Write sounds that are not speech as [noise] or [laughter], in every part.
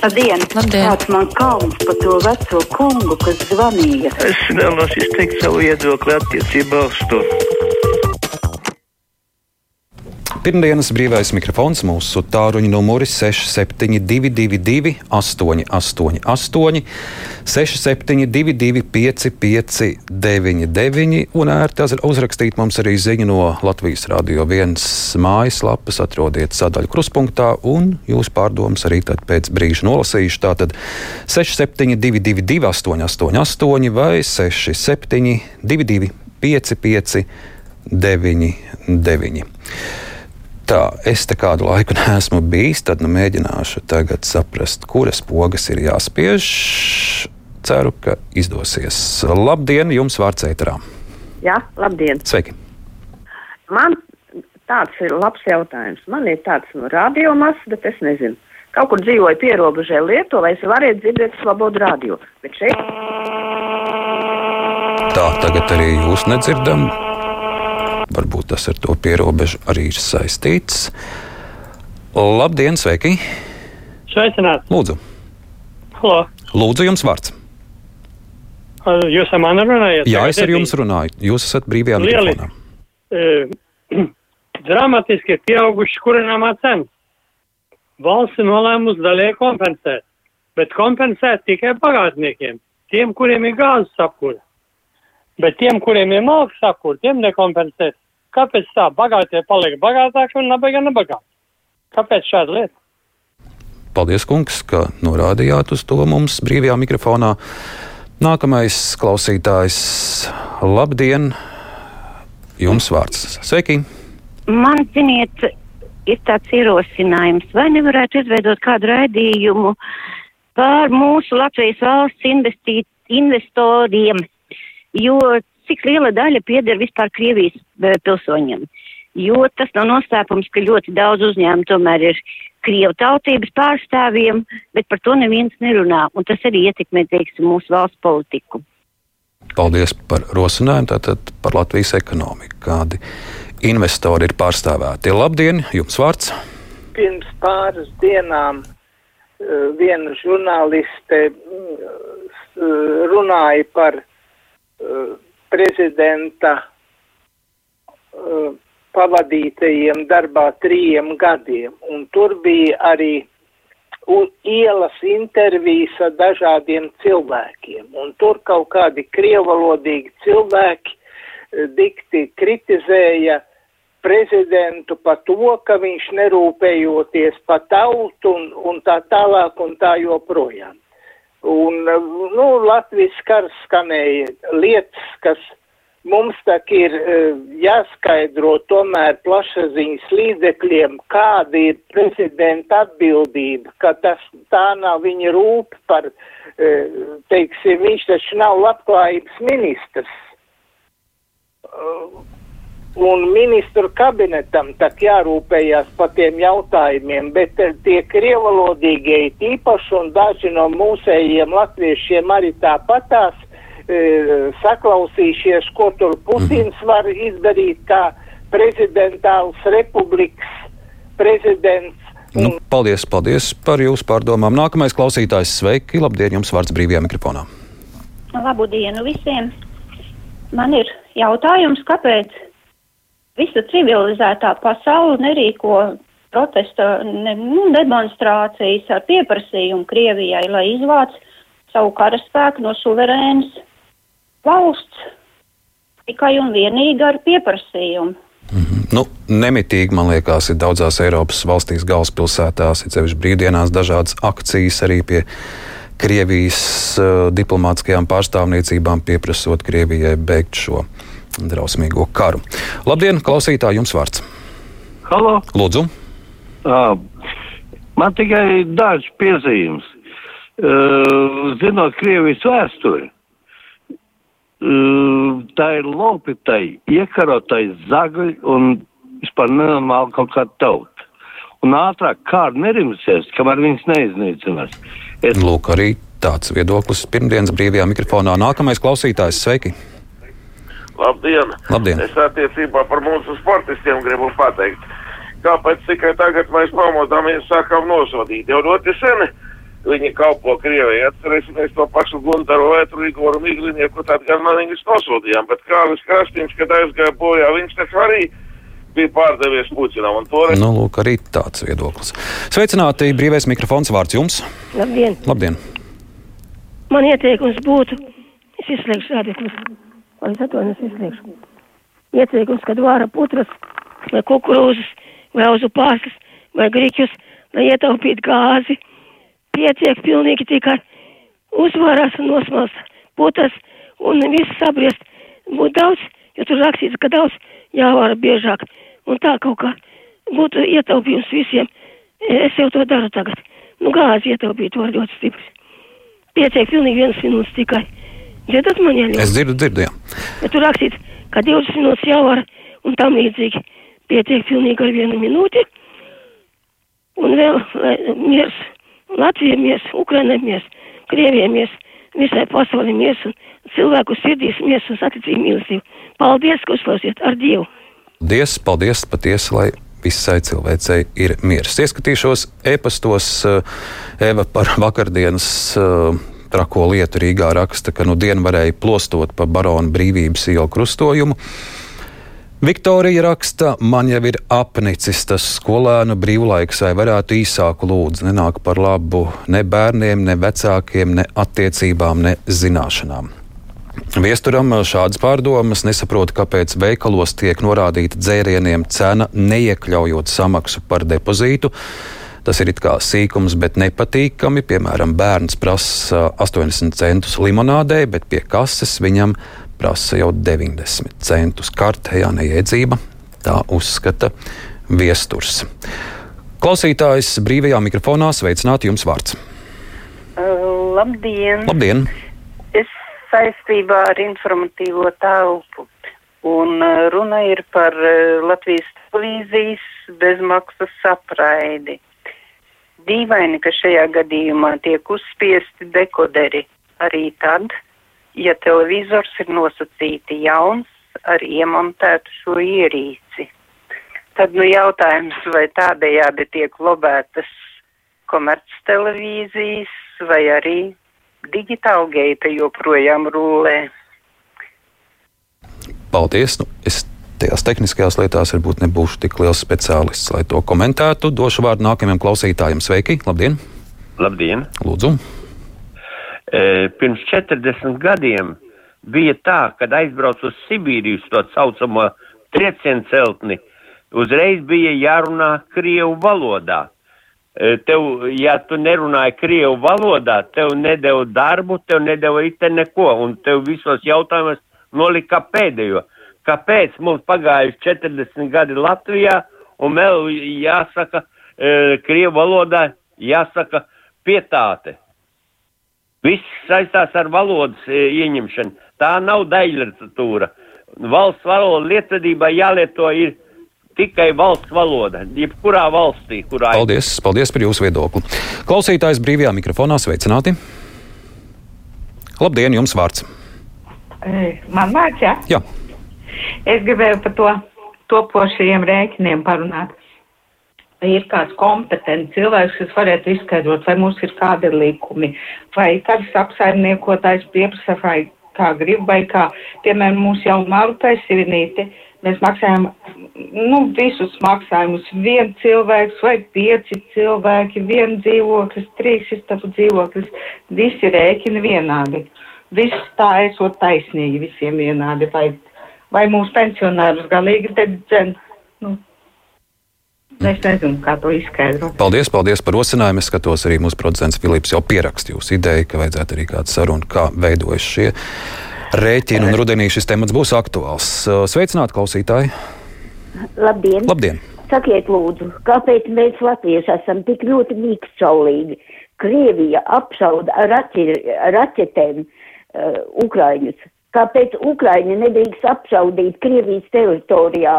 Labdien! Labdien. Kāds man kauns par to veco kungu, kas zvanīja? Es vēlos izteikt savu viedokli attiecībā uz to. Pirmdienas brīvais mikrofons mūsu tāruņa numurs 6722, 888, 672, 559, un ērti uzrakstīt mums arī ziņu no Latvijas Rādio 1 mājaslapas. Atrodiet sadaļu kruspunktā, un jūs pārdomas arī pēc brīža nolasīšu. Tātad 672, 888 vai 672, 559, 99. Tā, es te kādu laiku [laughs] neesmu bijis, tad nu mēģināšu tagad saprast, kuras pogas ir jāspiež. Ceru, ka izdosies. Labdien, jums vārds ēterā. Jā, labdien! Sveiki! Man tāds ir labs jautājums. Man ir tāds no radiomas, bet es nezinu. Kaut kur dzīvoju pierobežē Lietuvā, es varētu dzirdēt slobodu radio. Bet šeit Tā, tagad arī jūs nedzirdat. Varbūt tas ar to pierobežu arī ir saistīts. Labdien, sveiki! Sveicināti! Lūdzu, Halo. Lūdzu jums vārds. Jūs ar mani runājat? Jā, es ar jums runāju. Jūs esat brīvajā Lieliski. mikrofonā. E, [clears throat] dramatiski ir pieauguši kurināmā cena. Valsts nolēmusi daļai kompensēt, bet kompensēt tikai bagātniekiem, tiem, kuriem ir gāzes apkūra. Bet tiem, kuriem ir malks apkūra, tiem nekompensēt. Kāpēc tā? Bagātie paliek bagātāki un nabaga nebagāti. Kāpēc šāda lieta? Paldies, kungs, ka norādījāt uz to mums brīvajā mikrofonā. Nākamais klausītājs. Labdien! Jums vārds. Sveiki! Man, ziniet, ir tāds ierosinājums, vai nevarētu izveidot kādu raidījumu par mūsu Latvijas valsts investoriem, jo cik liela daļa pieder vispār Krievijas eh, pilsoņiem. Jo tas nav noslēpums, ka ļoti daudz uzņēmumu tomēr ir Krievu tautības pārstāvjiem, bet par to neviens nerunā, un tas arī ietekmē, teiksim, mūsu valsts politiku. Paldies par rosinājumu. Tātad par Latvijas ekonomiku. Kādi investori ir pārstāvēti? Labdien! Jums vārds! pirms pāris dienām eh, viena žurnāliste mm, eh, runāja par prezidenta eh, pavadītajiem darbā trījiem gadiem, un tur bija arī ielas intervijas ar dažādiem cilvēkiem, un tur kaut kādi krievalodīgi cilvēki eh, dikti kritizēja prezidentu par to, ka viņš nerūpējoties par tautu un, un tā tālāk un tā joprojām. Un, nu, Latvijas kars skanēja lietas, kas mums tak ir eh, jāskaidro tomēr plašsaziņas līdzekļiem, kāda ir prezidenta atbildība, ka tas tā nav viņa rūp par, eh, teiksim, viņš taču nav labklājības ministrs. Un ministru kabinetam tak jārūpējās par tiem jautājumiem, bet eh, tie krievalodīgie ir īpaši un daži no mūsējiem latviešiem arī tāpatās e, saklausījušies, ko tur Putins var izdarīt kā prezidentāls republikas prezidents. Nu, paldies, paldies par jūsu pārdomām. Nākamais klausītājs. Sveiki! Labdien! Jums vārds brīvajā mikrofonā. Labu dienu visiem! Man ir jautājums, kāpēc visa civilizētā pasaule nerīko protesta ne, nu, demonstrācijas ar pieprasījumu Krievijai, lai izvāc savu karaspēku no suverēnas valsts tikai un vienīgi ar pieprasījumu. Nu, nemitīgi, man liekas, ir daudzās Eiropas valstīs, galvaspilsētās, ir sevišķi brīvdienās dažādas akcijas arī pie Krievijas uh, diplomātiskajām pārstāvniecībām, pieprasot Krievijai beigt šo drausmīgo karu. Labdien, klausītāji, jums vārds. Halo! Lūdzu! Uh, man tikai dažs piezīmes. Uh, zinot Krievijas vēsturi, uh, tā ir lopitai, iekarotai zagļi un vispār nenormāli kaut kā tauta. Un ātrāk kāda nerimsies, kamēr viņas neiznīcinās. Es... Lūk, arī tāds viedoklis pirmdienas brīvajā mikrofonā. Nākamais klausītājs, sveiki! Labdien! Labdien. Es attiecībā par mūsu sportistiem gribu pateikt, kāpēc tikai tagad mēs pamodāmies sākam nosodīt. Jau ļoti seni viņi kalpo Krievijai. Atcerēsimies to pašu Gundaru Vētru, Igoru Miglinieku, tad gan man viņus nosūtījām, bet Kārlis Krastīns, kad aizgāja bojā, viņš taču arī bija pārdevies Puķinam. Un toreiz Nu, lūk, arī tāds viedoklis. Sveicināti, brīvais mikrofons vārds jums. Labdien! Labdien! Man ieteikums būtu, es izslēgšu rādītājus, lai es atvainojos, izslēgšu. Ieteikums, kad vāra putras, vai kukurūzas, vai auzu pārslas, vai grīķus, lai ietaupītu gāzi, pietiek pilnīgi tikai uzvarās un nosmals putas un viss sabriest. Būtu daudz, jo tur rakstīts, ka daudz jāvāra biežāk. Un tā kaut kā būtu ietaupījums visiem. Es jau to daru tagad. Nu, gāzi ietaupīt var ļoti stipri. Pietiek pilnīgi vienas minūtes tikai. Dzirdat man jau? Es dzirdu, dzirdu, jā. Bet tur rakstīts, ka 20 minūtes jāvara un tam līdzīgi. Pietiek pilnīgi ar vienu minūti. Un vēl lai, miers, Latvija miers, Ukraina miers, Krievija miers, visai pasaulē miers un cilvēku sirdīs miers un saticība mīlestība. Paldies, ka uzklausiet ar Dievu! Paldies, paldies patiesi, lai visai cilvēcei ir miers. Ieskatīšos e-pastos eh, Eva par vakardienas eh, trako lietu Rīgā raksta, ka nu dienu varēja plostot pa baronu brīvības ielu krustojumu. Viktorija raksta, man jau ir apnicis tas skolēnu brīvlaiks, vai varētu īsāku lūdzu. Nenāk par labu ne bērniem, ne vecākiem, ne attiecībām, ne zināšanām. Viesturam šādas pārdomas nesaprot, kāpēc veikalos tiek norādīta dzērieniem cena, neiekļaujot samaksu par depozītu. Tas ir kā sīkums, bet nepatīkami. Piemēram, bērns prasa 80 centus limonādē, bet pie kases viņam prasa jau 90 centus. Kartējā neiedzība, tā uzskata viesturs. Klausītājs brīvajā mikrofonā sveicināt jums vārds. Uh, labdien! Labdien! Es saistībā ar informatīvo telpu. Un runa ir par Latvijas televīzijas bezmaksas apraidi. Dīvaini, ka šajā gadījumā tiek uzspiesti dekoderi arī tad, ja televizors ir nosacīti jauns ar iemontētu šo ierīci. Tad nu jautājums, vai tādējādi tiek lobētas komerctelevīzijas vai arī digitāla geita joprojām rulē. Paldies! Nu, es tajās tehniskajās lietās varbūt nebūšu tik liels speciālists, lai to komentētu. Došu vārdu nākamajam klausītājam. Sveiki! Labdien! Labdien! Lūdzu! E, pirms 40 gadiem bija tā, kad aizbraucu uz Sibīriju, to saucamo triecienu celtni, uzreiz bija jārunā Krievu valodā. E, tev, ja tu nerunāji Krievu valodā, tev nedēva darbu, tev nedēva it neko, un tev visos jautājumos nolika pēdējo. Kāpēc mums pagājuši 40 gadi Latvijā, un vēl jāsaka e, Krievu valodā, jāsaka pietāte. Viss saistās ar valodas e, ieņemšanu. Tā nav daļliteratūra. Valsts valoda lietvedībā jālieto ir tikai valsts valoda, jebkurā valstī, kurā Paldies, paldies par jūsu viedokli. Klausītājs brīvajā mikrofonā sveicināti. Labdien, jums vārds! Man vārds, jā? Jā. Es gribēju par to topošajiem rēķiniem parunāt. Vai ir kāds kompetents cilvēks, kas varētu izskaidrot, vai mums ir kādi likumi, vai kāds apsaimniekotājs pieprasa, vai kā grib, vai kā, piemēram, mūsu jau malutais sivinīti, mēs maksājam, nu, visus maksājumus, viens cilvēks vai pieci cilvēki, viens dzīvoklis, trīs istabu dzīvoklis, visi rēķini vienādi. Viss tā esot taisnīgi visiem vienādi, vai, vai mūsu pensionārus galīgi te dzen, nu, Es nezinu, kā to izskaidrot. Paldies, paldies par rosinājumu. Es skatos, arī mūsu producents Filips jau pierakst jūsu ideju, ka vajadzētu arī kādu sarunu, kā veidojas šie rēķini, un rudenī šis temats būs aktuāls. Sveicināti, klausītāji! Labdien! Labdien. Sakiet, lūdzu, kāpēc mēs latvieši esam tik ļoti mīkšķaulīgi? Krievija apšauda ar raķetēm uh, Ukraiņus. Kāpēc Ukraiņi nedrīkst apšaudīt Krievijas teritorijā?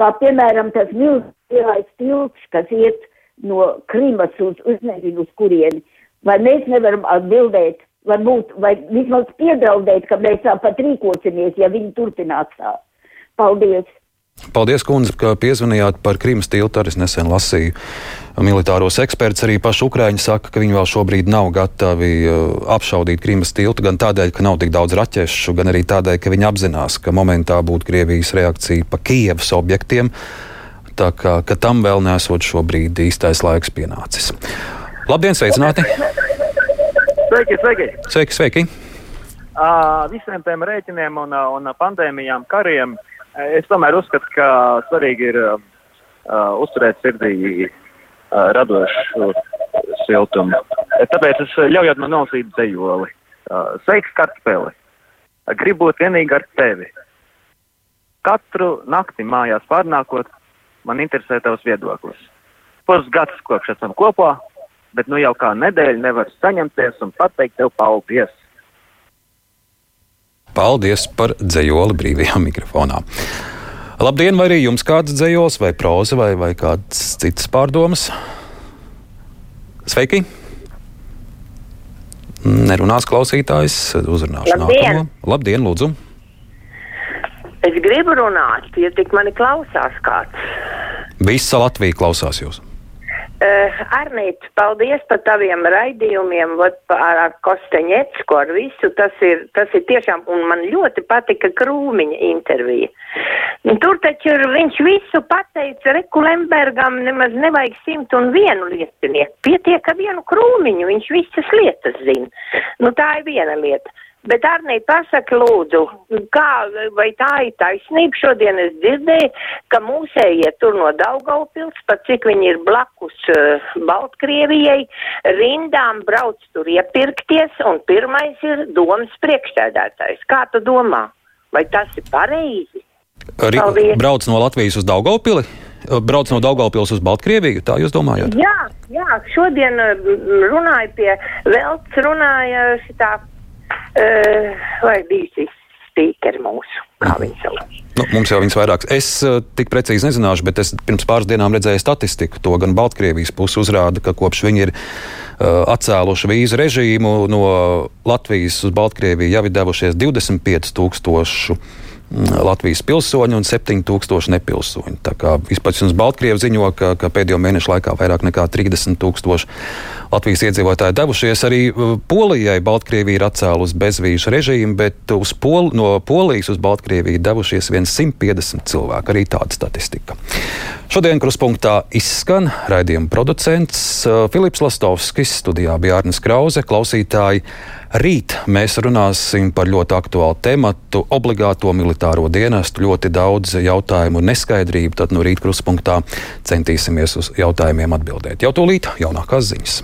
Kā piemēram tas milzīgais tilts, kas iet no Krimas uz, uz nezinu, uz kurieni. Vai mēs nevaram atbildēt, varbūt, vai vismaz piedraudēt, ka mēs tāpat rīkosimies, ja viņi turpinās tā. Paldies! Paldies, kundze, ka piezvanījāt par Krimas tiltu. Arī nesen lasīju militāros ekspertus. Arī paši Ukrāņi saka, ka viņi vēl šobrīd nav gatavi uh, apšaudīt Krimas tiltu. Gan tādēļ, ka nav tik daudz raķešu, gan arī tādēļ, ka viņi apzinās, ka momentā būtu Krievijas reakcija pa Kievas objektiem. Tā kā tam vēl nesot šobrīd īstais laiks pienācis. Labdien, sveicināti! Sveiki, sveiki! Sveiki, sveiki! Uh, visiem tiem rēķiniem un, un pandēmijām, kariem uh, Es tomēr uzskatu, ka svarīgi ir uh, uzturēt sirdī uh, radošu siltumu. Tāpēc es ļaujot man nolasīt dzējoli. Uh, Sveiks, kartspēli! Gribu būt vienīgi ar tevi. Katru nakti mājās pārnākot, man interesē tavs viedoklis. Pusgads kopš esam kopā, bet nu jau kā nedēļa nevar saņemties un pateikt tev paldies. Paldies par dzējoli brīvajā [laughs] mikrofonā. Labdien, vai arī jums kāds dzējos, vai proza, vai, vai kāds cits pārdomas? Sveiki! Nerunās klausītājs, uzrunāšu Labdien. nākamo. Labdien, lūdzu! Es gribu runāt, ja tik mani klausās kāds. Visa Latvija klausās jūs! Uh, Arnīt, paldies par taviem raidījumiem, vat, ar, ar Kosteņecku, ar visu. Tas ir, tas ir tiešām, un man ļoti patika Krūmiņa intervija. Un tur taču viņš visu pateica Rekulembergam, nemaz nevajag simt un vienu lietinieku. Pietiek ar vienu krūmiņu, viņš visas lietas zina. Nu, tā ir viena lieta. Bet, Arnī, pasaki lūdzu, kā, vai tā ir taisnība? Šodien es dzirdēju, ka mūsējie tur no Daugaupils, pat cik viņi ir blakus uh, Baltkrievijai, rindām brauc tur iepirkties, un pirmais ir domas priekšsēdētājs. Kā tu domā? Vai tas ir pareizi? Arī brauc no Latvijas uz Daugaupili? Brauc no Daugaupils uz Baltkrieviju, tā jūs domājat? Jā, jā, šodien uh, runāju pie Velts, runāja šitā, vai bijusi spīkeri mūsu, kā viņi sauc. Nu, mums jau viņas vairāk. Es uh, tik precīzi nezināšu, bet es pirms pāris dienām redzēju statistiku. To gan Baltkrievijas puse uzrāda, ka kopš viņi ir uh, atcēluši vīzu režīmu no Latvijas uz Baltkrieviju jau ir devušies 25 tūkstoši. Latvijas pilsoņi un 7000 nepilsoņi. Tā kā vispār Baltkrievi ziņo, ka, ka pēdējo mēnešu laikā vairāk nekā 30 tūkstoši Latvijas iedzīvotāji devušies. Arī uh, Polijai Baltkrievija ir atcēlusi bezvīzu režīmu, bet Pol no Polijas uz Baltkrieviju devušies 150 cilvēki. Arī tāda statistika. Šodien kruspunktā izskan raidījuma producents uh, Filips Lastovskis, studijā bija Arnis Krause, klausītāji. Rīt mēs runāsim par ļoti aktuālu tematu - obligāto militāro dienestu. Ļoti daudz jautājumu un neskaidrību. Tad no rīta kruspunktā centīsimies uz jautājumiem atbildēt. Jau tūlīt jaunākās ziņas.